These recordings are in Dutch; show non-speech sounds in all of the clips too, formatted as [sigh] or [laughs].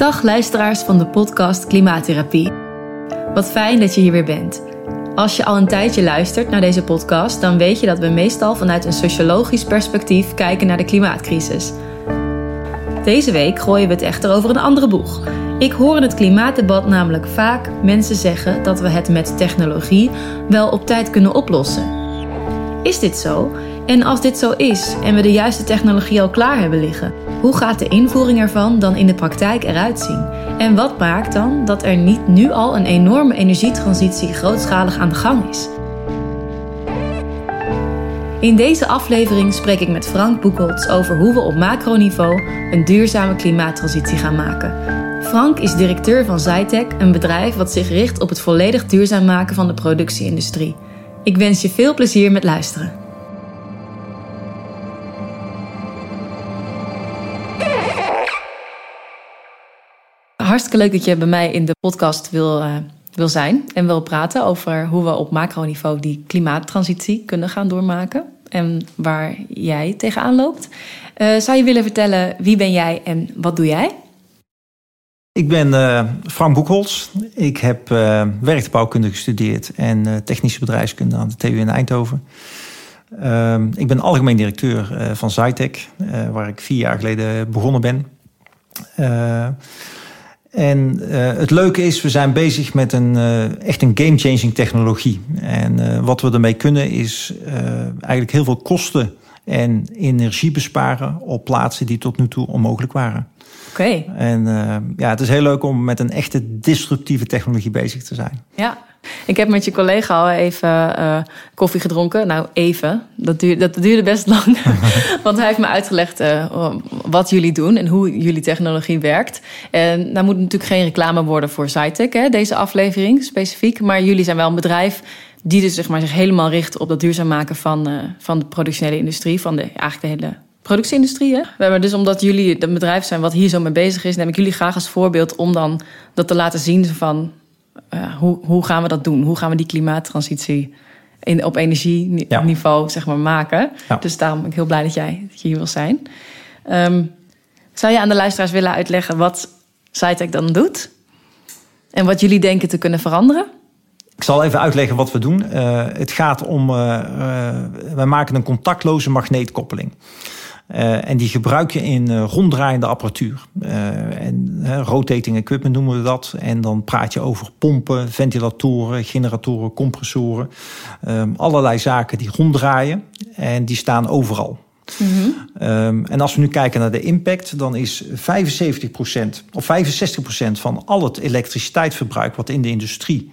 Dag luisteraars van de podcast Klimaattherapie. Wat fijn dat je hier weer bent. Als je al een tijdje luistert naar deze podcast, dan weet je dat we meestal vanuit een sociologisch perspectief kijken naar de klimaatcrisis. Deze week gooien we het echter over een andere boeg. Ik hoor in het klimaatdebat namelijk vaak mensen zeggen dat we het met technologie wel op tijd kunnen oplossen. Is dit zo? En als dit zo is en we de juiste technologie al klaar hebben liggen, hoe gaat de invoering ervan dan in de praktijk eruit zien? En wat maakt dan dat er niet nu al een enorme energietransitie grootschalig aan de gang is? In deze aflevering spreek ik met Frank Boekholtz over hoe we op macroniveau een duurzame klimaattransitie gaan maken. Frank is directeur van Zytec, een bedrijf wat zich richt op het volledig duurzaam maken van de productieindustrie. Ik wens je veel plezier met luisteren. Hartstikke leuk dat je bij mij in de podcast wil, uh, wil zijn en wil praten over hoe we op macroniveau die klimaattransitie kunnen gaan doormaken en waar jij tegenaan loopt. Uh, zou je willen vertellen wie ben jij en wat doe jij? Ik ben uh, Frank Boekholz. Ik heb uh, gestudeerd en technische bedrijfskunde aan de TU in Eindhoven. Ehm, ik ben algemeen directeur van Zytec, waar ik vier jaar geleden begonnen ben. En het leuke is, we zijn bezig met een echt een game-changing technologie. En wat we ermee kunnen is eigenlijk heel veel kosten en energie besparen op plaatsen die tot nu toe onmogelijk waren. Oké. Okay. En ja, het is heel leuk om met een echte disruptieve technologie bezig te zijn. Ja, ik heb met je collega al even uh, koffie gedronken. Nou, even. Dat duurde, dat duurde best lang. [laughs] Want hij heeft me uitgelegd uh, wat jullie doen en hoe jullie technologie werkt. En daar moet natuurlijk geen reclame worden voor Cytec, hè, deze aflevering specifiek. Maar jullie zijn wel een bedrijf die dus zeg maar, zich helemaal richt op dat duurzaam maken van, van de productionele industrie. Van de, eigenlijk de hele productieindustrie. Hè? We hebben dus omdat jullie een bedrijf zijn wat hier zo mee bezig is, neem ik jullie graag als voorbeeld om dan dat te laten zien van uh, hoe, hoe gaan we dat doen? Hoe gaan we die klimaattransitie in, op energieniveau ja. zeg maar, maken? Ja. Dus daarom ben ik heel blij dat jij dat je hier wil zijn. Um, zou je aan de luisteraars willen uitleggen wat Cytec dan doet? En wat jullie denken te kunnen veranderen? Ik zal even uitleggen wat we doen. Uh, het gaat om, uh, uh, wij maken een contactloze magneetkoppeling. Uh, en die gebruik je in uh, ronddraaiende apparatuur. Uh, en rotating equipment noemen we dat. En dan praat je over pompen, ventilatoren, generatoren, compressoren. Um, allerlei zaken die ronddraaien. En die staan overal. Mm -hmm. um, en als we nu kijken naar de impact, dan is 75% of 65% van al het elektriciteitsverbruik wat in de industrie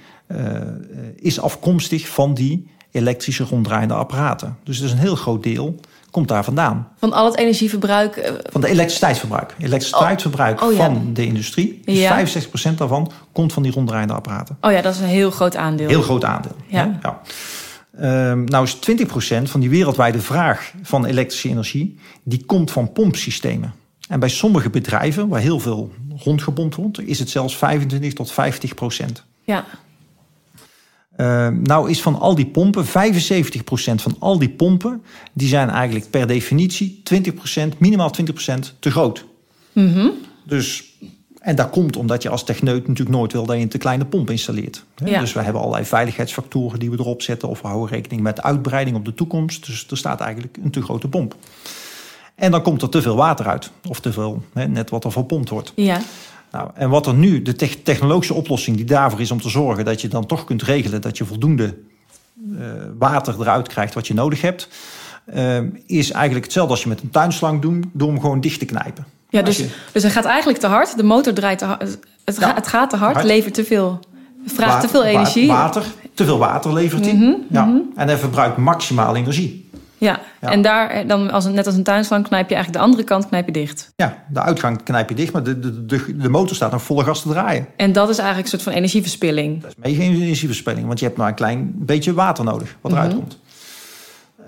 is afkomstig van die elektrische ronddraaiende apparaten. Dus dat is een heel groot deel komt daar vandaan. Van al het energieverbruik? Uh... Van de elektriciteitsverbruik. Elektriciteitsverbruik oh. Oh, ja. van de industrie. Dus ja. 65% daarvan komt van die ronddraaiende apparaten. Oh ja, dat is een heel groot aandeel. Heel groot aandeel. Ja. ja. Um, nou is 20% van die wereldwijde vraag van elektrische energie... die komt van pompsystemen. En bij sommige bedrijven, waar heel veel rondgepompt wordt... is het zelfs 25 tot 50%. Ja. Uh, nou is van al die pompen, 75% van al die pompen, die zijn eigenlijk per definitie 20%, minimaal 20% te groot. Mm -hmm. Dus, en dat komt omdat je als techneut natuurlijk nooit wil dat je een te kleine pomp installeert. Ja. Dus we hebben allerlei veiligheidsfactoren die we erop zetten, of we houden rekening met uitbreiding op de toekomst. Dus er staat eigenlijk een te grote pomp. En dan komt er te veel water uit, of te veel, hè, net wat er verpompt wordt. Ja. Nou, en wat er nu, de te technologische oplossing die daarvoor is om te zorgen dat je dan toch kunt regelen dat je voldoende uh, water eruit krijgt wat je nodig hebt, uh, is eigenlijk hetzelfde als je met een tuinslang doet, door hem gewoon dicht te knijpen. Ja, dus, je... dus hij gaat eigenlijk te hard, de motor draait te hard, het, ja, het gaat te hard, hard, levert te veel, vraagt water, te veel energie. Water, te veel water levert hij. Mm -hmm, ja. Mm -hmm. En hij verbruikt maximaal energie. Ja, ja, en daar eh, dan als, net als een tuinslang knijp je eigenlijk de andere kant knijp je dicht. Ja, de uitgang knijp je dicht, maar de, de, de, de motor staat nog volle gas te draaien. En dat is eigenlijk een soort van energieverspilling. Dat is mega energieverspilling, want je hebt maar een klein beetje water nodig wat eruit mm -hmm. komt.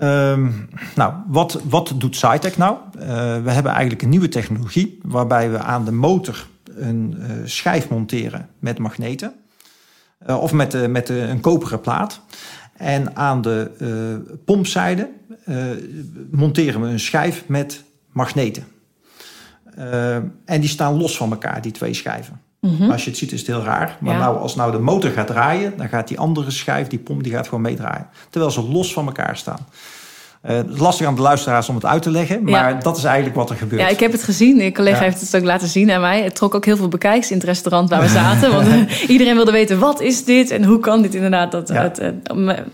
Um, nou, wat, wat doet Cytec nou? Uh, we hebben eigenlijk een nieuwe technologie waarbij we aan de motor een uh, schijf monteren met magneten. Uh, of met, met een koperen plaat. En aan de uh, pompzijde uh, monteren we een schijf met magneten. Uh, en die staan los van elkaar, die twee schijven. Mm Als je het ziet is het heel raar. Maar nou, als nou de motor gaat draaien, dan gaat die andere schijf, die pomp, die gaat gewoon meedraaien. Terwijl ze los van elkaar staan. Uh, het is lastig aan de luisteraars om het uit te leggen, maar dat is eigenlijk wat er gebeurt. Ja, ik heb het gezien. Mijn collega heeft het ook laten zien aan mij. Het trok ook heel veel bekijks in het restaurant waar we [laughs] zaten. want [laughs] iedereen wilde weten, wat is dit en hoe kan dit inderdaad? Dat het,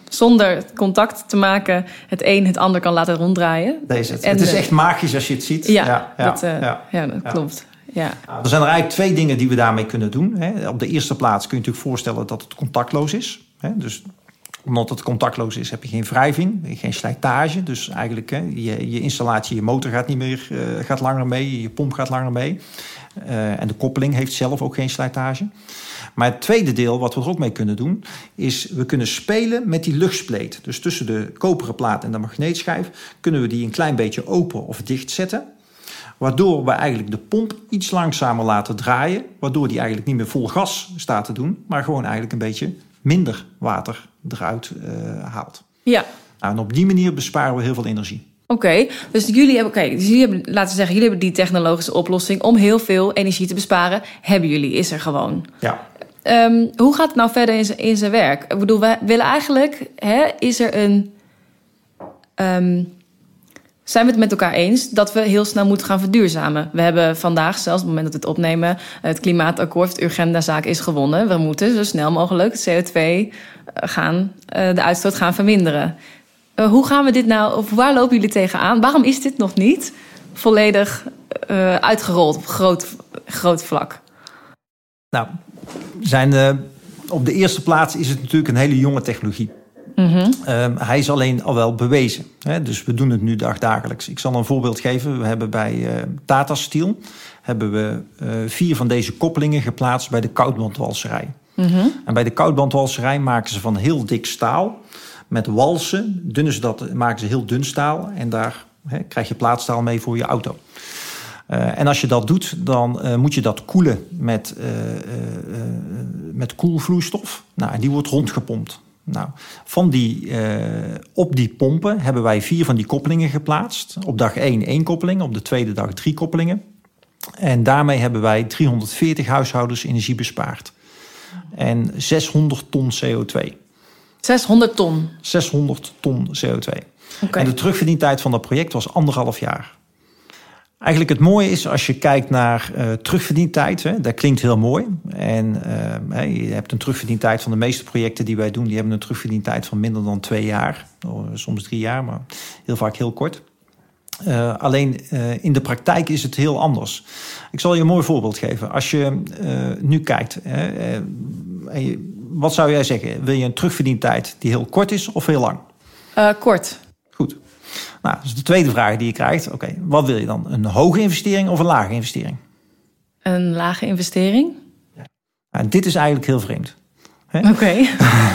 zonder contact te maken het een het ander kan laten ronddraaien. Deze, het. het is echt magisch als je het ziet. Ja, dat, uh, ja. dat klopt. Ja. Nou, er zijn er eigenlijk twee dingen die we daarmee kunnen doen. Op de eerste plaats kun je natuurlijk voorstellen dat het contactloos is. Dus omdat het contactloos is, heb je geen wrijving, geen slijtage. Dus eigenlijk hè, je, je installatie, je motor gaat niet meer, uh, gaat langer mee, je pomp gaat langer mee. Uh, en de koppeling heeft zelf ook geen slijtage. Maar het tweede deel, wat we er ook mee kunnen doen, is we kunnen spelen met die luchtspleet. Dus tussen de koperen plaat en de magneetschijf kunnen we die een klein beetje open of dicht zetten. Waardoor we eigenlijk de pomp iets langzamer laten draaien. Waardoor die eigenlijk niet meer vol gas staat te doen, maar gewoon eigenlijk een beetje minder water eruit uh, haalt. Ja. Nou, en op die manier besparen we heel veel energie. Oké, dus jullie hebben, oké, dus jullie hebben, laten we zeggen, jullie hebben die technologische oplossing om heel veel energie te besparen. Hebben jullie, is er gewoon. Ja. Um, hoe gaat het nou verder in zijn, in zijn werk? Ik bedoel, we willen eigenlijk, hè, is er een. Um, zijn we het met elkaar eens dat we heel snel moeten gaan verduurzamen. We hebben vandaag, zelfs op het moment dat we het opnemen, het klimaatakkoord, de Urgenda-zaak is gewonnen. We moeten zo snel mogelijk CO2 eh, gaan, eh, de uitstoot gaan verminderen. Eh, hoe gaan we dit nou, of waar lopen jullie tegenaan? Waarom is dit nog niet volledig uitgerold op groot, groot vlak? Nou, zijn, op de eerste plaats is het natuurlijk een hele jonge technologie. Mm hij is alleen al wel bewezen. Hè? Dus we doen het nu dagdagelijks. Ik zal een voorbeeld geven. We hebben bij uh, Tata Steel hebben we uh, vier van deze koppelingen geplaatst bij de koudbandwalserij. En bij de koudbandwalserij maken ze van heel dik staal met walsen. Dunnen ze dat, maken ze heel dun staal en daar krijg je plaatstaal mee voor je auto. Uh, en als je dat doet, dan uh, moet je dat koelen met, uh, met koelvloeistof. Nou, en die wordt rondgepompt. Nou, van die, op die pompen hebben wij vier van die koppelingen geplaatst. Op dag 1 één koppeling, op de tweede dag drie koppelingen. En daarmee hebben wij 340 huishoudens energie bespaard. En 600 ton CO2. 600 ton? 600 ton CO2. Okay. En de terugverdientijd van dat project was anderhalf jaar. Eigenlijk het mooie is als je kijkt naar uh, terugverdientijd. Hè, dat klinkt heel mooi. En uh, je hebt een terugverdientijd van de meeste projecten die wij doen. Die hebben een terugverdientijd van minder dan twee jaar. Soms drie jaar, maar heel vaak heel kort. Uh, alleen in de praktijk is het heel anders. Ik zal je een mooi voorbeeld geven. Als je nu kijkt, wat zou jij zeggen? Wil je een terugverdientijd die heel kort is of heel lang? kort. Goed. Nou, de tweede vraag die je krijgt. Oké, wat wil je dan? Een hoge investering of een lage investering? Een lage investering? Ja. Nou, dit is eigenlijk heel vreemd. Oké. Okay.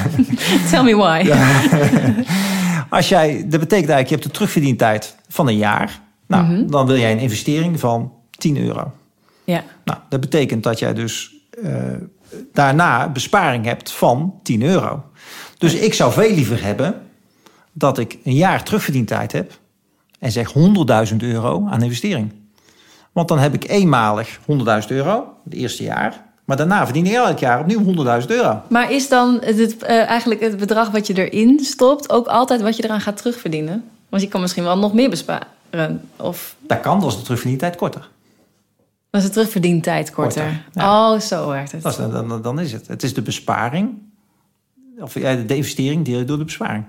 [laughs] Tell me why. [laughs] Als jij, dat betekent eigenlijk, je hebt een terugverdientijd van een jaar. Nou, mm -hmm. dan wil jij een investering van 10 euro. Ja. Nou, dat betekent dat jij dus uh, daarna besparing hebt van 10 euro. Dus ik zou veel liever hebben dat ik een jaar terugverdientijd heb en zeg 100.000 euro aan investering. Want dan heb ik eenmalig 100.000 euro, het eerste jaar. Maar daarna verdien ik elk jaar opnieuw 100.000 euro. Maar is dan het, uh, eigenlijk het bedrag wat je erin stopt ook altijd wat je eraan gaat terugverdienen? Want je kan misschien wel nog meer besparen. Of... Dat kan, dan is de terugverdientijd korter. Dan is de terugverdientijd korter. korter ja. Oh, zo werkt het. Dan, dan, dan is het. Het is de besparing, of de investering die door de besparing.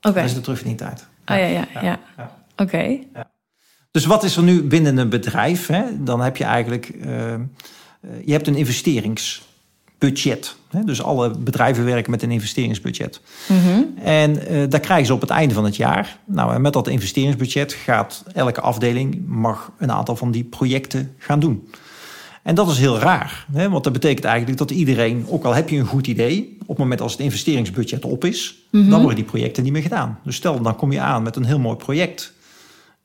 Okay. Dat is de terugverdientijd. Oh ja, ja, ja. ja. ja. Oké. Okay. Dus wat is er nu binnen een bedrijf? Hè? Dan heb je eigenlijk, uh, je hebt een investeringsbudget. Hè? Dus alle bedrijven werken met een investeringsbudget. Mm -hmm. En uh, daar krijgen ze op het einde van het jaar. Nou, en met dat investeringsbudget gaat elke afdeling mag een aantal van die projecten gaan doen. En dat is heel raar, hè? want dat betekent eigenlijk dat iedereen, ook al heb je een goed idee, op het moment als het investeringsbudget op is, mm -hmm. dan worden die projecten niet meer gedaan. Dus stel, dan kom je aan met een heel mooi project,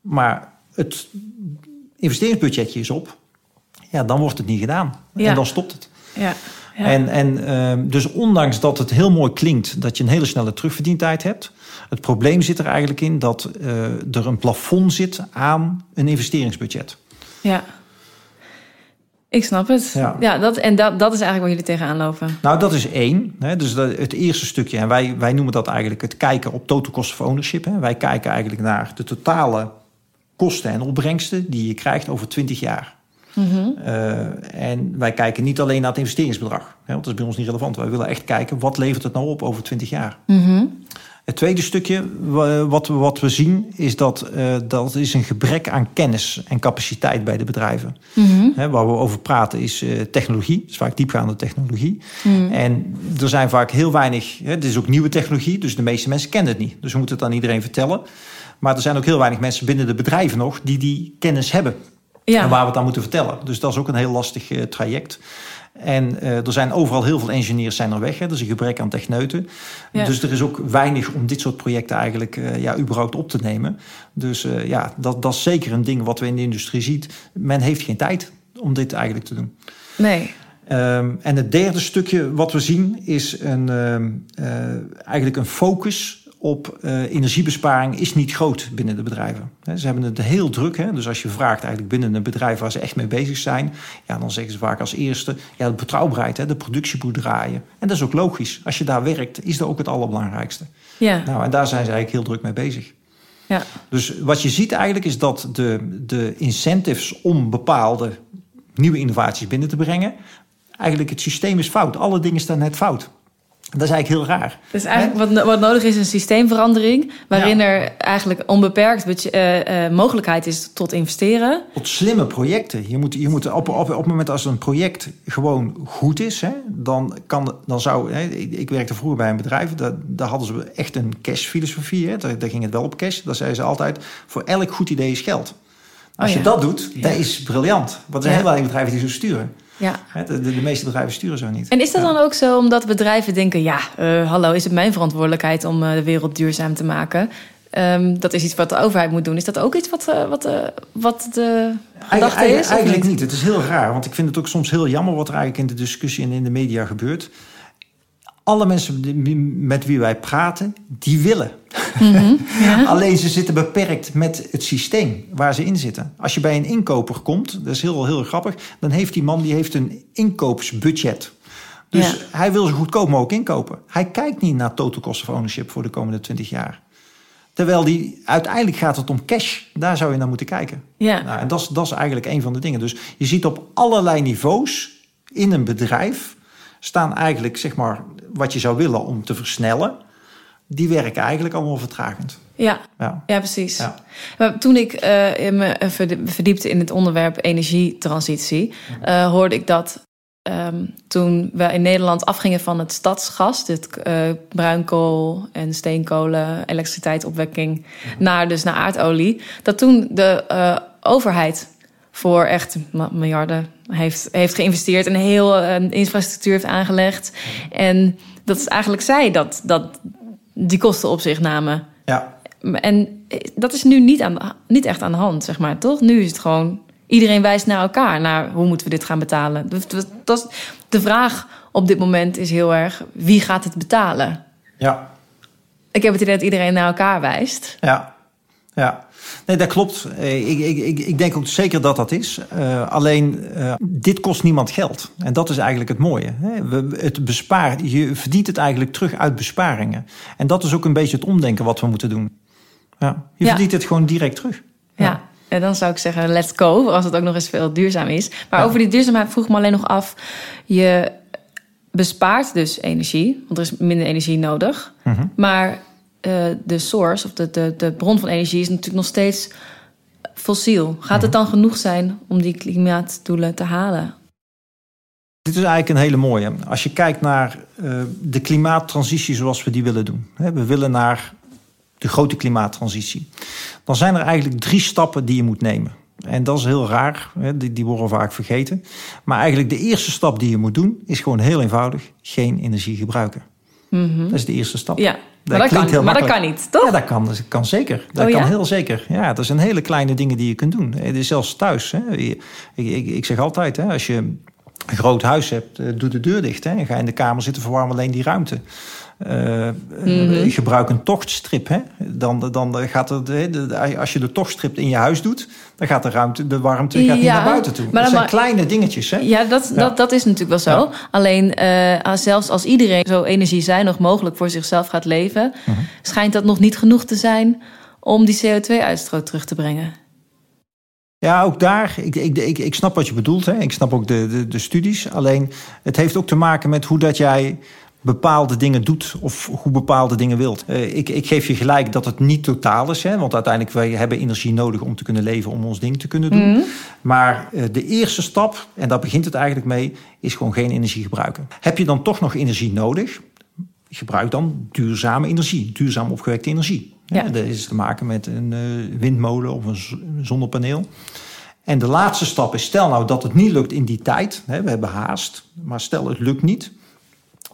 maar het investeringsbudgetje is op, ja, dan wordt het niet gedaan. Ja. En dan stopt het. Ja. Ja. En, en uh, dus ondanks dat het heel mooi klinkt dat je een hele snelle terugverdientijd hebt, het probleem zit er eigenlijk in dat uh, er een plafond zit aan een investeringsbudget. Ja. Ik snap het. Ja, Ja. dat, en dat, dat is eigenlijk waar jullie tegenaan lopen. Nou, dat is één. Hè, dus dat, het eerste stukje. En wij, wij noemen dat eigenlijk het kijken op total cost of ownership. Hè. Wij kijken eigenlijk naar de totale kosten en opbrengsten die je krijgt over 20 jaar. Uh, en wij kijken niet alleen naar het investeringsbedrag. Hè, want dat is bij ons niet relevant. Wij willen echt kijken wat levert het nou op over 20 jaar. Het tweede stukje wat we, wat we zien is dat uh, dat is een gebrek aan kennis en capaciteit bij de bedrijven. Hè, waar we over praten is uh, technologie, is vaak diepgaande technologie. En er zijn vaak heel weinig, hè, het is ook nieuwe technologie, dus de meeste mensen kennen het niet. Dus we moeten het aan iedereen vertellen. Maar er zijn ook heel weinig mensen binnen de bedrijven nog die die kennis hebben. Ja. En waar we het aan moeten vertellen. Dus dat is ook een heel lastig uh, traject. En uh, er zijn overal heel veel engineers zijn er weg. Hè. Er is een gebrek aan techneuten. Ja. Dus er is ook weinig om dit soort projecten eigenlijk uh, ja, überhaupt op te nemen. Dus uh, ja, dat, dat is zeker een ding wat we in de industrie ziet. Men heeft geen tijd om dit eigenlijk te doen. Nee. Um, en het derde stukje wat we zien is een, um, eigenlijk een focus op uh, energiebesparing is niet groot binnen de bedrijven. Ze hebben het heel druk. Hè? Dus als je vraagt eigenlijk binnen een bedrijf waar ze echt mee bezig zijn, ja, dan zeggen ze vaak als eerste ja, de betrouwbaarheid, hè? de productie moet draaien. En dat is ook logisch. Als je daar werkt, is dat ook het allerbelangrijkste. Ja. Nou, en daar zijn ze eigenlijk heel druk mee bezig. Ja. Dus wat je ziet eigenlijk is dat de, de incentives om bepaalde nieuwe innovaties binnen te brengen, eigenlijk het systeem is fout. Alle dingen staan net fout. Dat is eigenlijk heel raar. Dus eigenlijk wat, wat nodig is een systeemverandering... waarin ja. er eigenlijk onbeperkt uh, uh, mogelijkheid is tot investeren. Tot slimme projecten. Je moet, je moet op, op, op het moment als een project gewoon goed is... Hè, dan, kan, dan zou... Hè, ik, ik, werkte vroeger bij een bedrijf, daar, daar hadden ze echt een cash-filosofie. Hè, daar, daar, ging het wel op cash. Daar zeiden ze altijd, voor elk goed idee is geld. Als oh, je dat doet, ja. dat is briljant. Want er zijn heel weinig bedrijven die zo sturen. Ja. De, de, de, meeste bedrijven sturen zo niet. En is dat dan ook zo omdat bedrijven denken: ja, uh, hallo, is het mijn verantwoordelijkheid om uh, de wereld duurzaam te maken? Um, dat is iets wat de overheid moet doen. Is dat ook iets wat, uh, wat, wat de gedachte Eigen, is? Eigenlijk niet? niet. Het is heel raar, want ik vind het ook soms heel jammer wat er eigenlijk in de discussie en in de media gebeurt. Alle mensen met wie wij praten, die willen. Mm -hmm, ja. Alleen ze zitten beperkt met het systeem waar ze in zitten. Als je bij een inkoper komt, dat is heel, heel grappig... dan heeft die man die heeft een inkoopsbudget. Dus Ja. hij wil zo goedkoop mogelijk inkopen. Hij kijkt niet naar total cost of ownership voor de komende 20 jaar. Terwijl die, uiteindelijk gaat het om cash. Daar zou je naar moeten kijken. Ja. Nou, en dat is, dat is eigenlijk een van de dingen. Dus je ziet op allerlei niveaus in een bedrijf... staan eigenlijk, zeg maar, wat je zou willen om te versnellen... die werken eigenlijk allemaal vertragend. Ja, Ja. ja precies. Ja. Maar toen ik eh, me verd- verdiepte in het onderwerp energietransitie, eh, hoorde ik dat ehm, toen we in Nederland afgingen van het stadsgas, dit eh, bruinkool en steenkolen, elektriciteitsopwekking, naar dus naar aardolie, dat toen de eh, overheid voor echt miljarden heeft, heeft geïnvesteerd en heel eh, infrastructuur heeft aangelegd. En dat is eigenlijk zij dat, dat die kosten op zich namen. Ja, En dat is nu niet, aan, de- niet echt aan de hand, zeg maar, toch? Nu is het gewoon... Iedereen wijst naar elkaar, naar hoe moeten we dit gaan betalen. Dat- dat is- de vraag op dit moment is heel erg... wie gaat het betalen? ja, Ik heb het idee dat iedereen naar elkaar wijst. ja. Ja. Nee, dat klopt. Eh, Ik, ik, ik, ik denk ook zeker dat dat is. Eh, alleen, eh, dit kost niemand geld. En dat is eigenlijk het mooie. Hè. We, het bespaar, je verdient het eigenlijk terug uit besparingen. En dat is ook een beetje het omdenken wat we moeten doen. Ja. Je Ja. verdient het gewoon direct terug. Ja. En dan zou ik zeggen, let's go, als het ook nog eens veel duurzaam is. Maar Ja. over die duurzaamheid vroeg me alleen nog af... je bespaart dus energie, want er is minder energie nodig. Mhm. Maar eh, de source, of de, de, de bron van energie... is natuurlijk nog steeds fossiel. Gaat het dan genoeg zijn om die klimaatdoelen te halen? Dit is eigenlijk een hele mooie. Als je kijkt naar eh, de klimaattransitie zoals we die willen doen. Hè, we willen naar de grote klimaattransitie. Dan zijn er eigenlijk drie stappen die je moet nemen. En dat is heel raar, hè, die, die worden vaak vergeten. Maar eigenlijk de eerste stap die je moet doen... is gewoon heel eenvoudig geen energie gebruiken. Dat is de eerste stap. Ja, maar dat, kan, heel maar dat kan niet, toch? Ja, dat kan, dat kan zeker. Dat Oh, kan ja? heel zeker. Ja, dat zijn hele kleine dingen die je kunt doen. Het is zelfs thuis. Hè. Ik, ik, ik zeg altijd, hè, als je een groot huis hebt, eh, doe de deur dicht. Hè, en ga in de kamer zitten, verwarm alleen die ruimte. Uh, mm Gebruik een tochtstrip. Hè? Dan, dan gaat het, als je de tochtstrip in je huis doet, dan gaat de ruimte, de warmte gaat niet naar buiten toe. Maar dat zijn kleine dingetjes. Hè? Ja, dat, Dat, dat is natuurlijk wel zo. Alleen uh, zelfs als iedereen zo energiezuinig mogelijk voor zichzelf gaat leven, mhm. schijnt dat nog niet genoeg te zijn om die CO2-uitstoot terug te brengen. Ja, ook daar, ik, ik, ik, ik snap wat je bedoelt. Hè. Ik snap ook de, de, de studies. Alleen het heeft ook te maken met hoe dat jij bepaalde dingen doet of hoe bepaalde dingen wilt. Uh, ik, ik, geef je gelijk dat het niet totaal is, hè, want uiteindelijk wij hebben energie nodig om te kunnen leven, om ons ding te kunnen doen. Mhm. Maar uh, de eerste stap, en daar begint het eigenlijk mee, is gewoon geen energie gebruiken. Heb je dan toch nog energie nodig? Gebruik dan duurzame energie, duurzaam opgewekte energie. Ja. Dat is te maken met een uh, windmolen of een zonnepaneel. En de laatste stap is, stel nou dat het niet lukt in die tijd. Hè, we hebben haast, maar stel het lukt niet.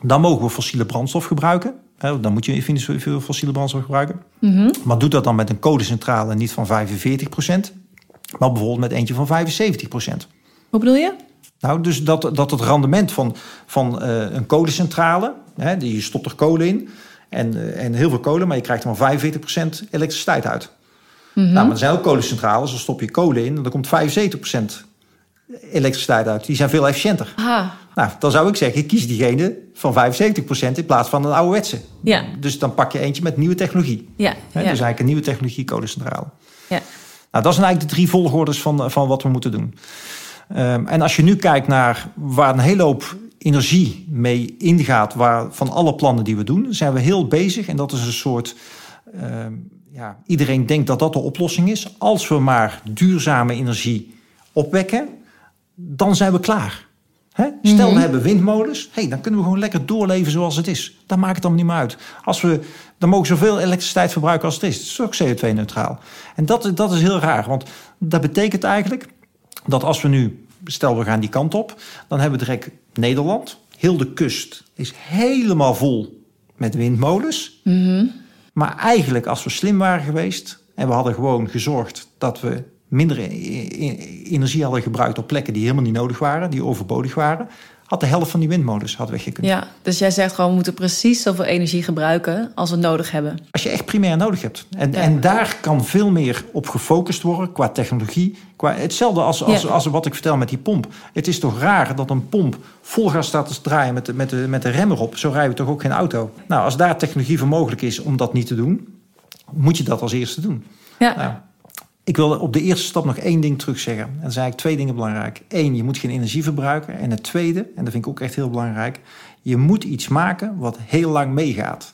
Dan mogen we fossiele brandstof gebruiken. Dan moet je veel fossiele brandstof gebruiken. Mm Maar doe dat dan met een kolencentrale niet van 45% maar bijvoorbeeld met eentje van 75% Hoe bedoel je? Nou, dus dat, dat het rendement van, van uh, een kolencentrale, hè, die stopt er kolen in, en, uh, en heel veel kolen, maar je krijgt er maar 45% elektriciteit uit. Mm -hmm. Nou, maar er zijn ook kolencentrales, dan stop je kolen in en dan komt 75% elektriciteit uit. Die zijn veel efficiënter. Aha. Nou, dan zou ik zeggen, ik kies diegene van 75% in plaats van een ouderwetse. Ja. Dus dan pak je eentje met nieuwe technologie. Ja. He, Dus eigenlijk een nieuwe technologie kolencentrale. Ja. Nou, dat zijn eigenlijk de drie volgordes van, van wat we moeten doen. Um, en als je nu kijkt naar waar een hele hoop energie mee ingaat, waar, van alle plannen die we doen, zijn we heel bezig. En dat is een soort. Um, ja, iedereen denkt dat dat de oplossing is. Als we maar duurzame energie opwekken, dan zijn we klaar. Hè? Stel, we mhm. hebben windmolens. Hey, dan kunnen we gewoon lekker doorleven zoals het is. Dan maakt het dan niet meer uit. Als we, dan mogen we zoveel elektriciteit verbruiken als het is. Het is ook CO2-neutraal. En dat, dat is heel raar. Want dat betekent eigenlijk dat als we nu... Stel, we gaan die kant op. Dan hebben we direct Nederland. Heel de kust is helemaal vol met windmolens. Mm Maar eigenlijk, als we slim waren geweest... en we hadden gewoon gezorgd dat we minder energie hadden gebruikt op plekken die helemaal niet nodig waren, die overbodig waren, had de helft van die windmolens had weggekund. Ja, dus jij zegt gewoon we moeten precies zoveel energie gebruiken als we nodig hebben. Als je echt primair nodig hebt. En, en daar kan veel meer op gefocust worden qua technologie. Qua, hetzelfde als, als, als wat ik vertel met die pomp. Het is toch raar dat een pomp vol gas staat te draaien met de, met, de, met de rem erop. Zo rijden we toch ook geen auto. Nou, als daar technologie voor mogelijk is om dat niet te doen, moet je dat als eerste doen. Ja. Nou, ik wil op de eerste stap nog één ding terugzeggen. En er zijn eigenlijk twee dingen belangrijk. Eén, je moet geen energie verbruiken. En het tweede, en dat vind ik ook echt heel belangrijk... je moet iets maken wat heel lang meegaat.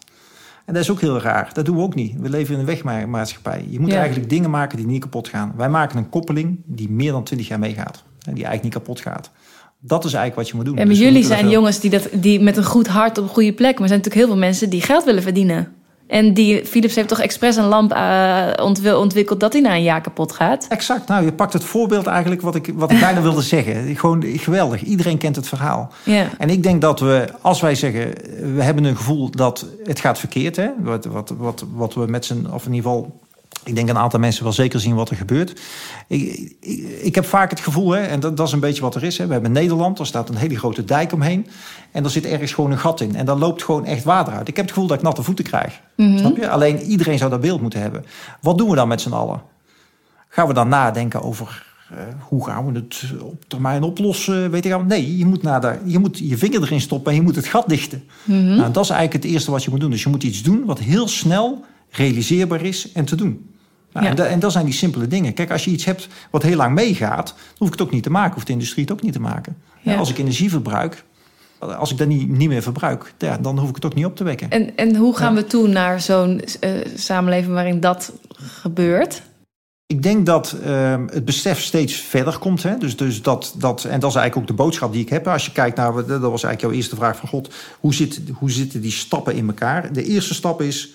En dat is ook heel raar. Dat doen we ook niet. We leven in een wegmaatschappij. Je moet eigenlijk dingen maken die niet kapot gaan. Wij maken een koppeling die meer dan twintig jaar meegaat. En die eigenlijk niet kapot gaat. Dat is eigenlijk wat je moet doen. En dus jullie zijn jongens die, dat, die met een goed hart op een goede plek... maar er zijn natuurlijk heel veel mensen die geld willen verdienen. En die Philips heeft toch expres een lamp uh, ontwikkeld dat hij na een jaar kapot gaat? Exact. Nou, je pakt het voorbeeld eigenlijk wat ik, wat ik [laughs] bijna wilde zeggen. Gewoon geweldig. Iedereen kent het verhaal. Ja. En ik denk dat we, als wij zeggen, we hebben een gevoel dat het gaat verkeerd. Hè? Wat, wat, wat, wat we met z'n, of in ieder geval ik denk een aantal mensen wel zeker zien wat er gebeurt. Ik, ik, ik heb vaak het gevoel, hè, en dat, dat, is een beetje wat er is. Hè. We hebben Nederland, er staat een hele grote dijk omheen. En er zit ergens gewoon een gat in. En daar loopt gewoon echt water uit. Ik heb het gevoel dat ik natte voeten krijg. Mhm. Snap je? Alleen iedereen zou dat beeld moeten hebben. Wat doen we dan met z'n allen? Gaan we dan nadenken over uh, hoe gaan we het op termijn oplossen? Weet je, nee, je moet, naar de, je moet je vinger erin stoppen en je moet het gat dichten. Mhm. nou, dat is eigenlijk het eerste wat je moet doen. Dus je moet iets doen wat heel snel realiseerbaar is en te doen. Nou, en, en, dat zijn die simpele dingen. Kijk, als je iets hebt wat heel lang meegaat, dan hoef ik het ook niet te maken, of de industrie het ook niet te maken. Ja. Als ik energie verbruik, als ik dat niet, niet meer verbruik, ja, dan hoef ik het ook niet op te wekken. En, en hoe gaan we toe naar zo'n uh, samenleving waarin dat gebeurt? Ik denk dat uh, het besef steeds verder komt. Hè? Dus, dus dat, dat, en dat is eigenlijk ook de boodschap die ik heb. Als je kijkt naar, dat was eigenlijk jouw eerste vraag van God. Hoe, zit, hoe zitten die stappen in elkaar? De eerste stap is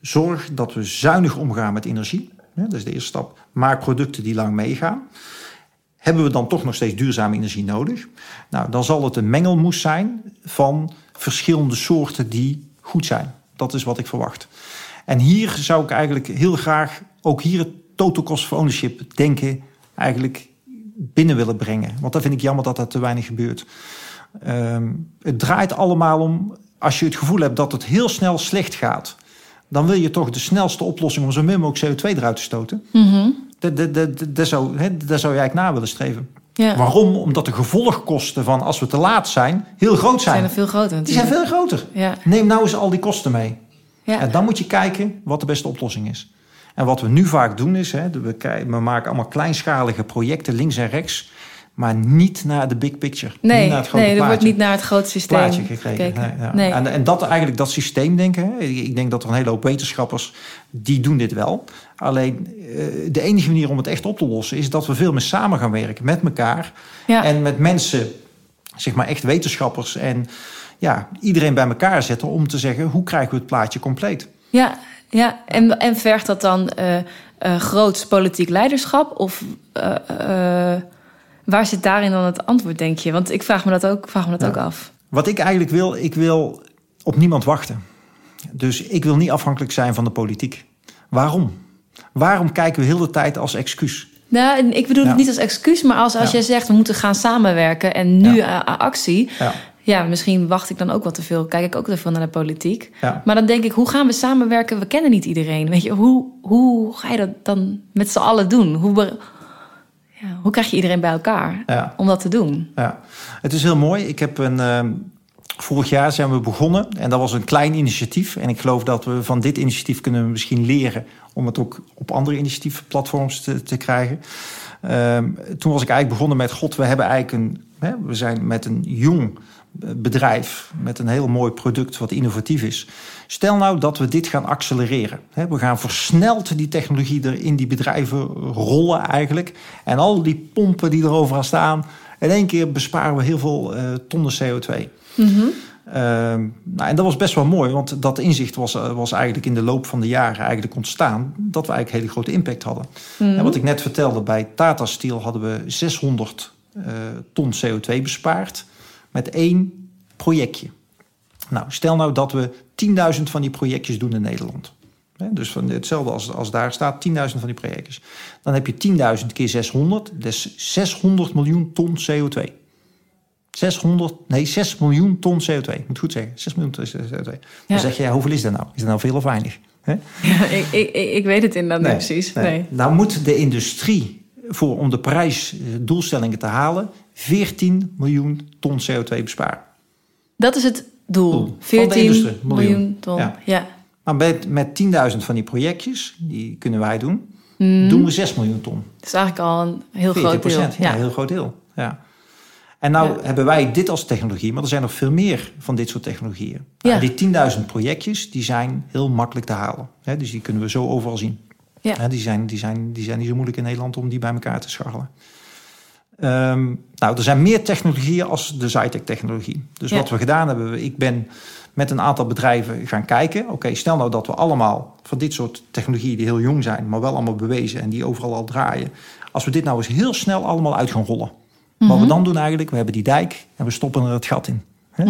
zorg dat we zuinig omgaan met energie. Dat is de eerste stap. Maak producten die lang meegaan. Hebben we dan toch nog steeds duurzame energie nodig? Nou, dan zal het een mengelmoes zijn van verschillende soorten die goed zijn. Dat is wat ik verwacht. En hier zou ik eigenlijk heel graag ook hier het total cost of ownership denken eigenlijk binnen willen brengen. Want dat vind ik jammer dat dat te weinig gebeurt. Um, het draait allemaal om als je het gevoel hebt dat het heel snel slecht gaat, dan wil je toch de snelste oplossing om zo min mogelijk CO2 eruit te stoten. Mm Daar, daar, zou, hè, daar zou je eigenlijk naar willen streven. Ja. Waarom? Omdat de gevolgkosten van als we te laat zijn heel groot zijn zijn. veel groter Die zijn veel groter. Ja. Neem nou eens al die kosten mee. Ja. En dan moet je kijken wat de beste oplossing is. En wat we nu vaak doen is, hè, we maken allemaal kleinschalige projecten links en rechts, maar niet naar de big picture. Nee, niet naar het grote nee er wordt niet naar het grote systeem plaatje gekregen. Nee, ja. Nee. En, en dat eigenlijk dat systeemdenken. hè, Ik denk dat er een hele hoop wetenschappers die doen dit wel. Alleen eh, de enige manier om het echt op te lossen is dat we veel meer samen gaan werken met elkaar Ja. en met mensen, zeg maar echt wetenschappers en ja, iedereen bij elkaar zetten om te zeggen hoe krijgen we het plaatje compleet. Ja, ja. En, en vergt dat dan eh, groots politiek leiderschap? Of waar zit daarin dan het antwoord, denk je? Want ik vraag me dat ook, vraag me dat Ja. ook af. Wat ik eigenlijk wil, ik wil op niemand wachten. Dus ik wil niet afhankelijk zijn van de politiek. Waarom? Waarom kijken we heel de tijd als excuus? Nou, ik bedoel Ja. het niet als excuus, maar als, als Ja. jij zegt we moeten gaan samenwerken en nu Ja. actie. Ja, Ja, misschien wacht ik dan ook wat te veel. Kijk ik ook te veel naar de politiek. Maar dan denk ik, hoe gaan we samenwerken? We kennen niet iedereen. Weet je, hoe, hoe ga je dat dan met z'n allen doen? Hoe, ja, hoe krijg je iedereen bij elkaar ja. om dat te doen? Ja, het is heel mooi. Ik heb een. ehm, vorig jaar zijn we begonnen en dat was een klein initiatief. En ik geloof dat we van dit initiatief kunnen we misschien leren om het ook op andere initiatiefplatforms te, te krijgen. Ehm, toen was ik eigenlijk begonnen met: God, we hebben eigenlijk een. Hè, we zijn met een jong bedrijf met een heel mooi product wat innovatief is. Stel nou dat we dit gaan accelereren. We gaan versneld die technologie er in die bedrijven rollen eigenlijk. En al die pompen die er overal staan. In één keer besparen we heel veel eh, tonnen CO2. Ehm, nou, en dat was best wel mooi, want dat inzicht was, eh, was eigenlijk in de loop van de jaren eigenlijk ontstaan. Dat we eigenlijk hele grote impact hadden. En wat ik net vertelde, bij Tata Steel hadden we 600 eh, ton CO2 bespaard met één projectje. Nou, stel nou dat we 10.000 van die projectjes doen in Nederland. Dus van hetzelfde als, als daar staat, 10.000 van die projectjes. Dan heb je 10.000 keer 600, dus 600 miljoen ton CO2. 600, nee, 6 miljoen ton CO2. Ik moet goed zeggen, 6 miljoen ton CO2. Dan Ja. zeg je, ja, hoeveel is dat nou? Is dat nou veel of weinig? [laughs] Ja, ik, ik, ik weet het inderdaad niet precies. Nee. Nou moet de industrie, voor, om de prijsdoelstellingen te halen, 14 miljoen ton CO2 besparen. Dat is het doel. Doel. Van de 14 industrie, miljoen. miljoen. ton. Ja. Ja. Maar met, met 10.000 van die projectjes, die kunnen wij doen, Mhm. doen we 6 miljoen ton. Dat is eigenlijk al een heel 40 groot deel. Ja, Ja. een heel groot deel. Ja. En nou Ja. hebben wij dit als technologie, maar er zijn nog veel meer van dit soort technologieën. Ja. Nou, die 10.000 projectjes, die zijn heel makkelijk te halen. Dus die kunnen we zo overal zien. Ja. Die, zijn, die, zijn, die zijn niet zo moeilijk in Nederland om die bij elkaar te scharrelen. Ehm, nou, er zijn meer technologieën als de Zytec-technologie. Dus Ja. wat we gedaan hebben, ik ben met een aantal bedrijven gaan kijken. Oké, stel nou dat we allemaal van dit soort technologieën die heel jong zijn, maar wel allemaal bewezen en die overal al draaien. Als we dit nou eens heel snel allemaal uit gaan rollen. Wat Mhm. we dan doen eigenlijk, we hebben die dijk en we stoppen er het gat in.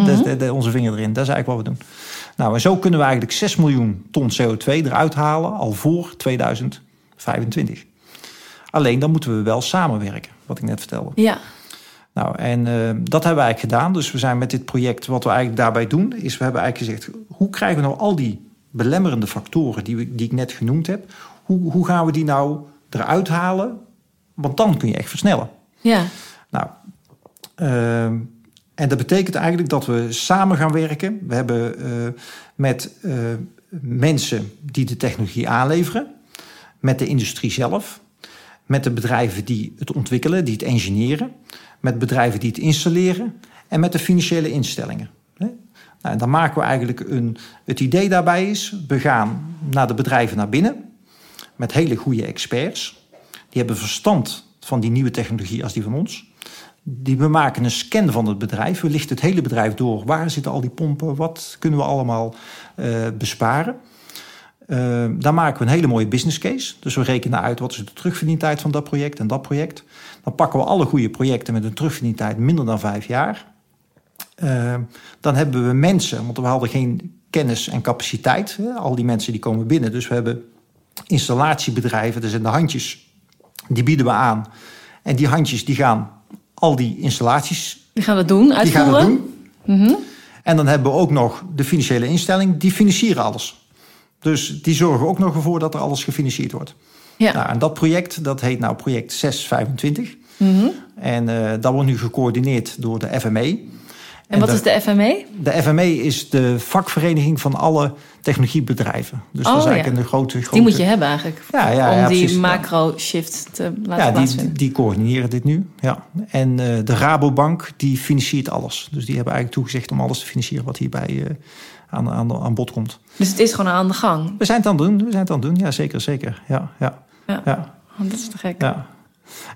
Is de- de- onze vinger erin, dat is eigenlijk wat we doen. Nou, en zo kunnen we eigenlijk 6 miljoen ton CO2 eruit halen al voor 2025. Alleen dan moeten we wel samenwerken, wat ik net vertelde. Ja. Nou, en eh, dat hebben we eigenlijk gedaan. Dus we zijn met dit project, wat we eigenlijk daarbij doen, is we hebben eigenlijk gezegd: hoe krijgen we nou al die belemmerende factoren die, we, die ik net genoemd heb, hoe, hoe gaan we die nou eruit halen? Want dan kun je echt versnellen. Ja. Nou, ehm, en dat betekent eigenlijk dat we samen gaan werken. We hebben eh, met eh, mensen die de technologie aanleveren, met de industrie zelf, met de bedrijven die het ontwikkelen, die het engineeren, met bedrijven die het installeren en met de financiële instellingen. Nou, en dan maken we eigenlijk een. Het idee daarbij is: we gaan naar de bedrijven naar binnen met hele goede experts. Die hebben verstand van die nieuwe technologie als die van ons. Die, we maken een scan van het bedrijf. We lichten het hele bedrijf door. Waar zitten al die pompen? Wat kunnen we allemaal eh, besparen? Uh, dan maken we een hele mooie business case. Dus we rekenen uit wat is de terugverdientijd van dat project en dat project. Dan pakken we alle goede projecten met een terugverdientijd minder dan vijf jaar. Uh, dan hebben we mensen, want we hadden geen kennis en capaciteit. Hè? Al die mensen die komen binnen. Dus we hebben installatiebedrijven, dat zijn de handjes, die bieden we aan. En die handjes die gaan al die installaties... Die gaan dat doen, uitvoeren? Die gaan dat doen. Mm -hmm. En dan hebben we ook nog de financiële instelling, die financieren alles. Dus die zorgen ook nog ervoor dat er alles gefinancierd wordt. Ja. Nou, en dat project, dat heet nou project 625. Mm En uh, dat wordt nu gecoördineerd door de FME. En, wat is de FME? De FME is de vakvereniging van alle technologiebedrijven. Dus oh, dat is eigenlijk een grote, grote... Die moet je hebben eigenlijk. Ja, ja, om die macro-shift te laten ja, die, die, coördineren dit nu. Ja. En uh, de Rabobank die financiert alles. Dus die hebben eigenlijk toegezegd om alles te financieren wat hierbij uh, aan, aan, aan bod komt. Dus het is gewoon aan de gang? We zijn het aan het doen. We zijn het aan het doen. Ja, zeker, zeker. Ja, ja. ja. ja. Oh, dat is te gek. Ja.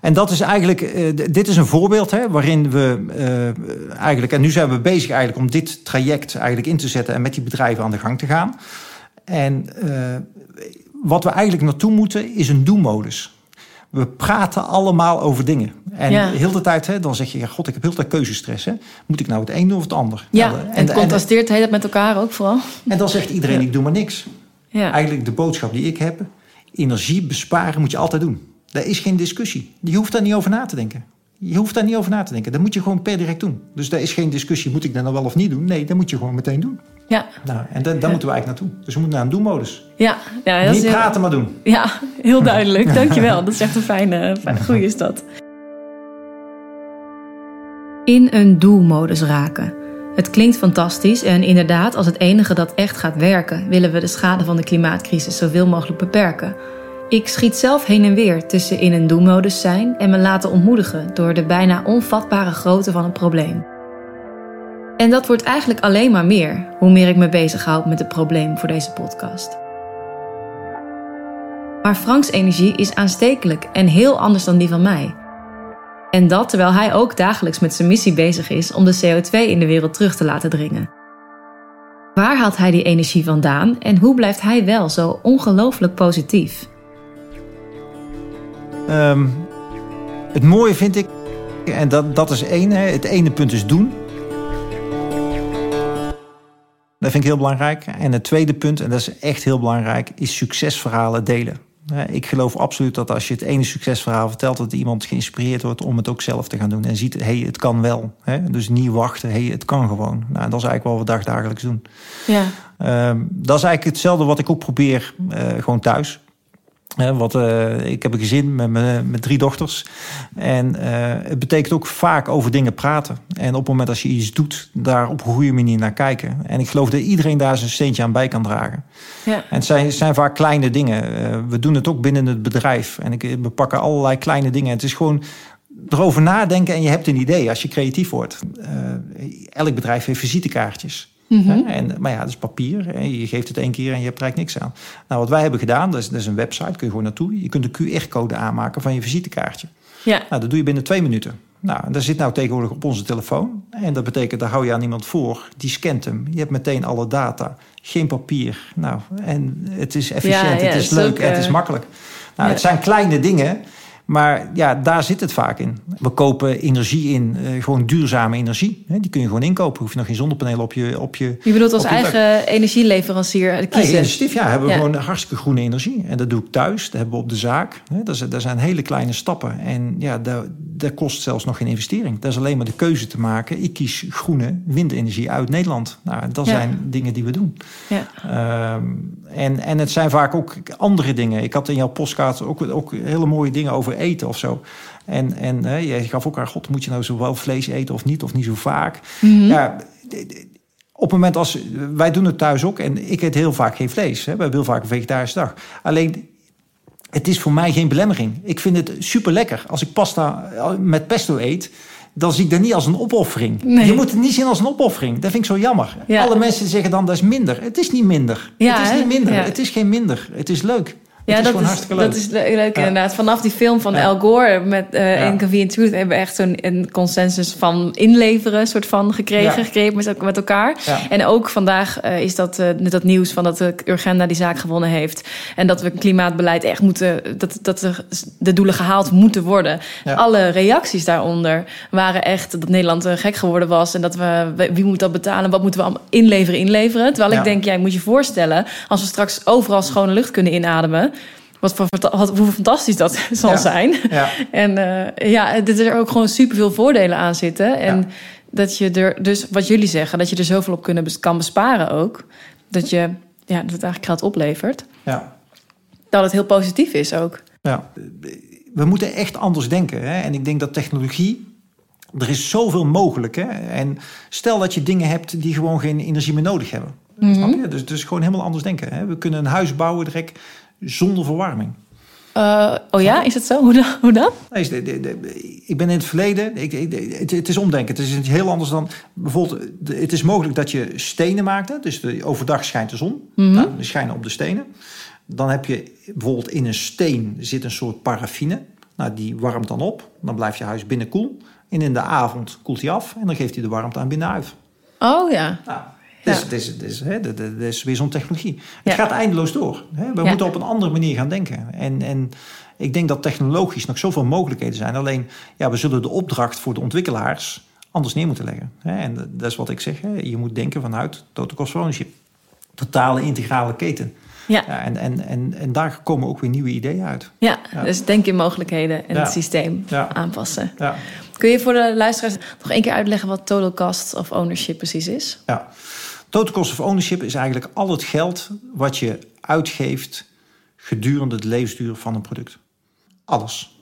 En dat is eigenlijk, uh, dit is een voorbeeld hè, waarin we uh, eigenlijk, en nu zijn we bezig eigenlijk om dit traject eigenlijk in te zetten en met die bedrijven aan de gang te gaan. En uh, wat we eigenlijk naartoe moeten is een do-modus. We praten allemaal over dingen. En ja. heel de tijd, hè, dan zeg je, ja, god, ik heb heel de tijd keuzestress. Hè. Moet ik nou het een doen of het ander? Ja, nou, en, het contrasteert het met elkaar ook vooral. En dan zegt iedereen, ik doe maar niks. Ja. Eigenlijk de boodschap die ik heb, energie besparen moet je altijd doen. Daar is geen discussie. Je hoeft daar niet over na te denken. Je hoeft daar niet over na te denken. Dat moet je gewoon per direct doen. Dus daar is geen discussie, moet ik dat nou wel of niet doen? Nee, dat moet je gewoon meteen doen. Ja. Nou, en daar, moeten we eigenlijk naartoe. Dus we moeten naar een doen-modus. Ja. ja niet praten, maar doen. Ja, heel duidelijk. [laughs] Dankjewel. Dat is echt een fijne, fijne goede is dat. In een do-modus raken. Het klinkt fantastisch en inderdaad, als het enige dat echt gaat werken, willen we de schade van de klimaatcrisis zoveel mogelijk beperken. Ik schiet zelf heen en weer tussen in een doelmodus zijn en me laten ontmoedigen door de bijna onvatbare grootte van het probleem. En dat wordt eigenlijk alleen maar meer hoe meer ik me bezighoud met het probleem voor deze podcast. Maar Franks energie is aanstekelijk en heel anders dan die van mij. En dat terwijl hij ook dagelijks met zijn missie bezig is om de CO2 in de wereld terug te laten dringen. Waar haalt hij die energie vandaan en hoe blijft hij wel zo ongelooflijk positief? Um, het mooie vind ik, en dat, dat is één, het ene punt is doen. Dat vind ik heel belangrijk. En het tweede punt, en dat is echt heel belangrijk, is succesverhalen delen. Ik geloof absoluut dat als je het ene succesverhaal vertelt, dat iemand geïnspireerd wordt om het ook zelf te gaan doen. En ziet, hé, hey, het kan wel. Dus niet wachten, hé, hey, het kan gewoon. Nou, dat is eigenlijk wat we dagdagelijks doen. Ja. Um, dat is eigenlijk hetzelfde wat ik ook probeer uh, gewoon thuis wat, uh, ik heb een gezin met, met, met drie dochters. En uh, het betekent ook vaak over dingen praten. En op het moment dat je iets doet, daar op een goede manier naar kijken. En ik geloof dat iedereen daar zijn steentje aan bij kan dragen. Ja. En het zijn, zijn vaak kleine dingen. Uh, we doen het ook binnen het bedrijf. En ik, we pakken allerlei kleine dingen. Het is gewoon erover nadenken en je hebt een idee als je creatief wordt. elk bedrijf heeft visitekaartjes. Mhm. en, maar ja, dat is papier. Je geeft het één keer en je hebt er eigenlijk niks aan. Nou, wat wij hebben gedaan, dat is, dat is een website, kun je gewoon naartoe. Je kunt een QR-code aanmaken van je visitekaartje. Ja. Nou, dat doe je binnen twee minuten. Nou, dat zit nou tegenwoordig op onze telefoon. En dat betekent, daar hou je aan iemand voor. Die scant hem. Je hebt meteen alle data. Geen papier. Nou, en het is efficiënt, het is leuk, het is makkelijk. Nou, het zijn kleine dingen maar ja, daar zit het vaak in. We kopen energie in, uh, gewoon duurzame energie. Die kun je gewoon inkopen. Hoef je nog geen zonnepanelen op je. Op je je bedoelt als eigen energieleverancier kiezen? initiatief, ja. Hebben we gewoon hartstikke groene energie. En dat doe ik thuis. Dat hebben we op de zaak. Dat zijn hele kleine stappen. En ja, dat, dat kost zelfs nog geen investering. Dat is alleen maar de keuze te maken. Ik kies groene windenergie uit Nederland. Nou, dat zijn dingen die we doen. Ja. Ehm, en, en het zijn vaak ook andere dingen. Ik had in jouw postkaart ook, ook hele mooie dingen over eten of zo. En, en hè, jij gaf ook aan, god, moet je nou zo wel vlees eten of niet? Of niet zo vaak? Mhm. Ja, op het moment als... Wij doen het thuis ook en ik eet heel vaak geen vlees. Hè. Wij hebben heel vaak een vegetarische dag. Alleen, het is voor mij geen belemmering. Ik vind het super lekker. Als ik pasta met pesto eet dan zie ik dat niet als een opoffering. Je moet het niet zien als een opoffering. Dat vind ik zo jammer. Alle mensen zeggen dan dat is minder. Het is niet minder. Ja, het is niet minder. Het is geen minder. Het is leuk. Ja, dat, is, dat is leuk inderdaad. Vanaf die film van Al Gore met uh, ja. Convenient Truth hebben we echt zo'n consensus van inleveren soort van gekregen, gekregen met, met elkaar. En ook vandaag uh, is dat uh, net dat nieuws van dat de Urgenda die zaak gewonnen heeft en dat we klimaatbeleid echt moeten, dat, dat de, de doelen gehaald moeten worden. Alle reacties daaronder waren echt dat Nederland gek geworden was en dat we wie moet dat betalen, wat moeten we allemaal inleveren, inleveren. Terwijl ik denk, jij moet je voorstellen als we straks overal schone lucht kunnen inademen wat voor, hoe fantastisch dat [laughs] zal zijn. Ja. En uh, ja, er er ook gewoon superveel voordelen aan zitten. En dat je er, dus wat jullie zeggen, dat je er zoveel op kunnen, kan besparen ook. Dat je, ja, dat het eigenlijk geld oplevert. Ja. Dat het heel positief is ook. Ja. We moeten echt anders denken. Hè? En ik denk dat technologie. Er is zoveel mogelijk. Hè? En stel dat je dingen hebt die gewoon geen energie meer nodig hebben. Mhm. Snap je? Dus, dus gewoon helemaal anders denken. Hè? We kunnen een huis bouwen direct zonder verwarming. Uh, oh ja, is het zo? [laughs] Hoe dan? Hoe dan? Nee, de, de, de, ik ben in het verleden. Ik, ik, het, het, is omdenken. Het is heel anders dan. Bijvoorbeeld, het is mogelijk dat je stenen maakt. Dus de, overdag schijnt de zon. Nou, die schijnen op de stenen. Dan heb je bijvoorbeeld in een steen zit een soort paraffine. Nou, die warmt dan op. Dan blijft je huis binnen koel. En in de avond koelt hij af. En dan geeft hij de warmte aan binnenuit. Oh ja. Nou, dus, ja. hè, dat, dat is weer zo'n technologie. Ja. Het gaat eindeloos door. Hè? We Ja. moeten op een andere manier gaan denken. En, en ik denk dat technologisch nog zoveel mogelijkheden zijn. Alleen, ja, we zullen de opdracht voor de ontwikkelaars anders neer moeten leggen. Hè? En dat is wat ik zeg. Hè? Je moet denken vanuit total cost of ownership. Totale integrale keten. Ja. Ja, en, en, en, en daar komen ook weer nieuwe ideeën uit. Ja, Ja. dus denk in mogelijkheden en Ja. het systeem aanpassen. Ja. Kun je voor de luisteraars nog één keer uitleggen wat total cost of ownership precies is? Ja. Total cost of ownership is eigenlijk al het geld wat je uitgeeft gedurende de levensduur van een product. Alles.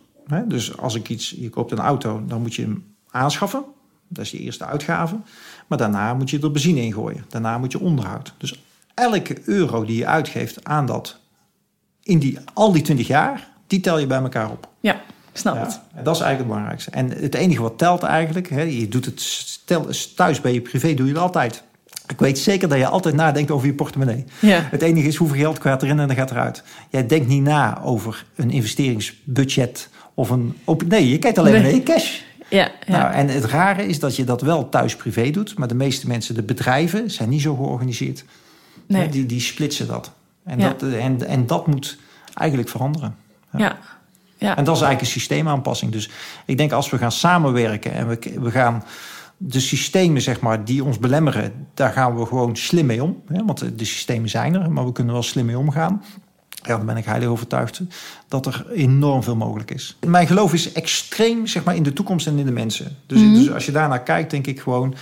Dus als ik iets, je koopt een auto, dan moet je hem aanschaffen. Dat is je eerste uitgave. Maar daarna moet je er benzine in gooien. Daarna moet je onderhoud. Dus elke euro die je uitgeeft aan dat, in die, al die 20 jaar, die tel je bij elkaar op. Ja, snap Ja, het. en dat is eigenlijk het belangrijkste. En het enige wat telt eigenlijk, hè, je doet het stel, thuis bij je privé, doe je het altijd. Ik weet zeker dat je altijd nadenkt over je portemonnee. Ja. Het enige is hoeveel geld gaat erin en dan gaat eruit. Jij denkt niet na over een investeringsbudget of een... Op, nee, je kijkt alleen maar naar je cash. Ja, ja. Nou, en het rare is dat je dat wel thuis privé doet. Maar de meeste mensen, de bedrijven, zijn niet zo georganiseerd. nee. Die, die splitsen dat. En, Ja. dat en, en dat moet eigenlijk veranderen. ja. ja. En dat is eigenlijk een systeemaanpassing. Dus ik denk als we gaan samenwerken en we, we gaan de systemen zeg maar, die ons belemmeren, daar gaan we gewoon slim mee om. Hè? Want de, systemen zijn er, maar we kunnen wel slim mee omgaan. Ja, daar ben ik heilig overtuigd dat er enorm veel mogelijk is. Mijn geloof is extreem zeg maar, in de toekomst en in de mensen. Dus, Mhm. dus als je daarnaar kijkt, denk ik gewoon...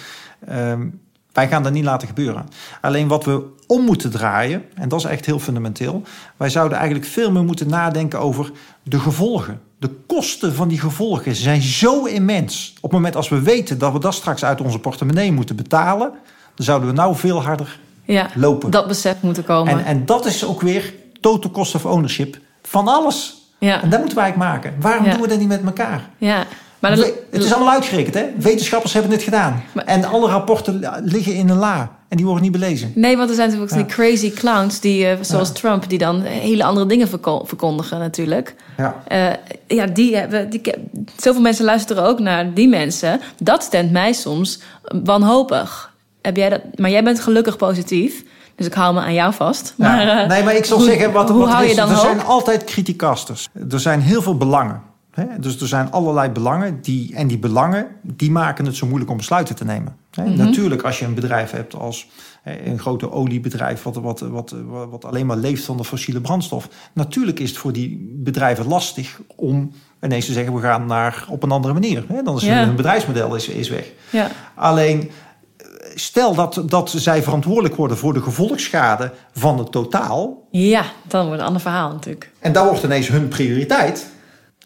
ehm, wij gaan dat niet laten gebeuren. Alleen wat we om moeten draaien, en dat is echt heel fundamenteel... wij zouden eigenlijk veel meer moeten nadenken over de gevolgen. De kosten van die gevolgen zijn zo immens. Op het moment als we weten dat we dat straks uit onze portemonnee moeten betalen... dan zouden we nou veel harder ja. lopen. Dat besef moeten komen. En, en dat is ook weer total cost of ownership van alles. ja. En dat moeten wij eigenlijk maken. Waarom Ja. doen we dat niet met elkaar? ja. Maar dat, We- het is allemaal uitgerekend, hè? Wetenschappers hebben het gedaan. Maar- en alle rapporten liggen in een la. En die worden niet belezen. Nee, want er zijn natuurlijk ook Ja. die crazy clowns, die, eh, zoals Ja. Trump, die dan hele andere dingen verko- verkondigen natuurlijk. Ja. Eh, ja, die hebben, die, zoveel mensen luisteren ook naar die mensen. Dat stemt mij soms wanhopig. Heb jij dat, maar jij bent gelukkig positief. Dus ik hou me aan jou vast. Ja. Maar, eh, nee, maar ik zal zeggen, wat, hoe wat hou is, je dan er hoop? zijn altijd criticasters. Er zijn heel veel belangen. Hè? Dus er zijn allerlei belangen. Die, en die belangen, die maken het zo moeilijk om besluiten te nemen. Mhm. Natuurlijk, als je een bedrijf hebt als een grote oliebedrijf... Wat, wat, wat, wat alleen maar leeft van de fossiele brandstof. Natuurlijk is het voor die bedrijven lastig om ineens te zeggen... we gaan naar op een andere manier. Dan is hun bedrijfsmodel is, is weg. Alleen, stel dat, dat zij verantwoordelijk worden voor de gevolgsschade van het totaal. ja, dan wordt een ander verhaal natuurlijk. En dat wordt ineens hun prioriteit.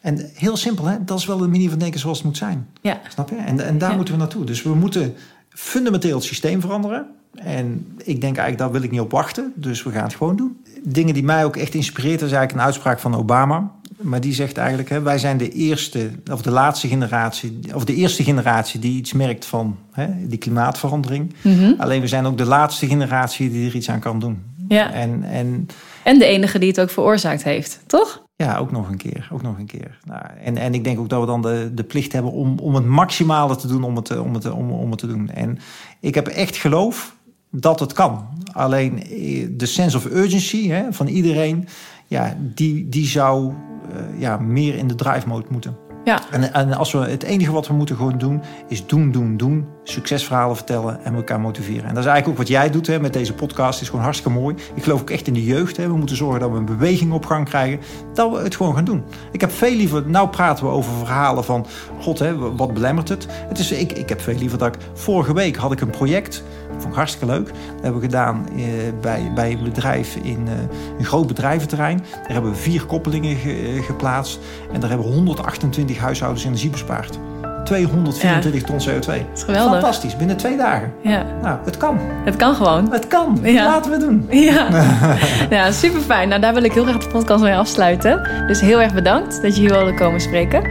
En heel simpel, hè? dat is wel de manier van denken zoals het moet zijn. Ja, Snap je? En, en daar Ja. moeten we naartoe. Dus we moeten fundamenteel het systeem veranderen. En ik denk eigenlijk, daar wil ik niet op wachten. Dus we gaan het gewoon doen. Dingen die mij ook echt inspireert, is eigenlijk een uitspraak van Obama. Maar die zegt eigenlijk, hè, wij zijn de eerste, of de laatste generatie, of de eerste generatie die iets merkt van hè, die klimaatverandering. Mhm. Alleen we zijn ook de laatste generatie die er iets aan kan doen. ja. En, en En de enige die het ook veroorzaakt heeft, toch? Ja, ook nog een keer. Ook nog een keer. Nou, en, en ik denk ook dat we dan de, de plicht hebben om, om het maximale te doen om het, om, het, om, om het te doen. En ik heb echt geloof dat het kan. Alleen eh, de sense of urgency hè, van iedereen, ja, die, die zou eh, ja, meer in de drive mode moeten. Ja, En, en als we, het enige wat we moeten gewoon doen, is doen, doen, doen. Succesverhalen vertellen en elkaar motiveren. En dat is eigenlijk ook wat jij doet hè, met deze podcast. is gewoon hartstikke mooi. Ik geloof ook echt in de jeugd. Hè. We moeten zorgen dat we een beweging op gang krijgen. Dat we het gewoon gaan doen. Ik heb veel liever... Nou praten we over verhalen van... God, hè, wat belemmert het? het is, ik, ik heb veel liever dat ik... Vorige week had ik een project... Dat vond ik hartstikke leuk. Dat hebben we gedaan eh, bij, bij een bedrijf in uh, een groot bedrijventerrein. Daar hebben we vier koppelingen ge, eh, geplaatst. En daar hebben we 128 huishoudens energie bespaard. 224 ja. ton CO2. Dat is geweldig. Fantastisch, binnen twee dagen. Ja. Nou, het kan. Het kan gewoon. Het kan. Ja. Laten we doen. Ja, [laughs] ja super fijn. Nou, daar wil ik heel graag de podcast mee afsluiten. Dus heel erg bedankt dat je hier wilde komen spreken.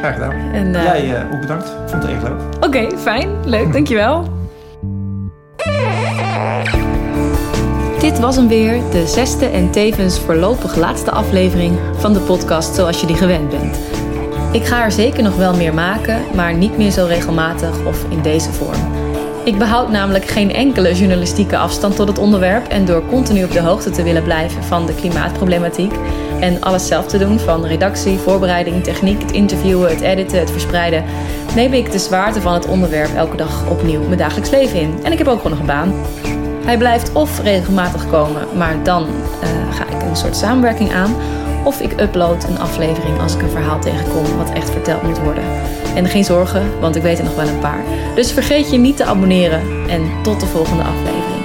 Graag gedaan. En, uh... Jij uh, ook bedankt. Ik vond het erg leuk. Oké, okay, fijn. Leuk, dankjewel. Dit was hem weer, de zesde en tevens voorlopig laatste aflevering van de podcast zoals je die gewend bent. Ik ga er zeker nog wel meer maken, maar niet meer zo regelmatig of in deze vorm. Ik behoud namelijk geen enkele journalistieke afstand tot het onderwerp en door continu op de hoogte te willen blijven van de klimaatproblematiek en alles zelf te doen, van redactie, voorbereiding, techniek, het interviewen, het editen, het verspreiden, neem ik de zwaarte van het onderwerp elke dag opnieuw mijn dagelijks leven in. En ik heb ook gewoon nog een baan. Hij blijft of regelmatig komen, maar dan uh, ga ik een soort samenwerking aan of ik upload een aflevering als ik een verhaal tegenkom wat echt verteld moet worden. En geen zorgen, want ik weet er nog wel een paar. Dus vergeet je niet te abonneren en tot de volgende aflevering.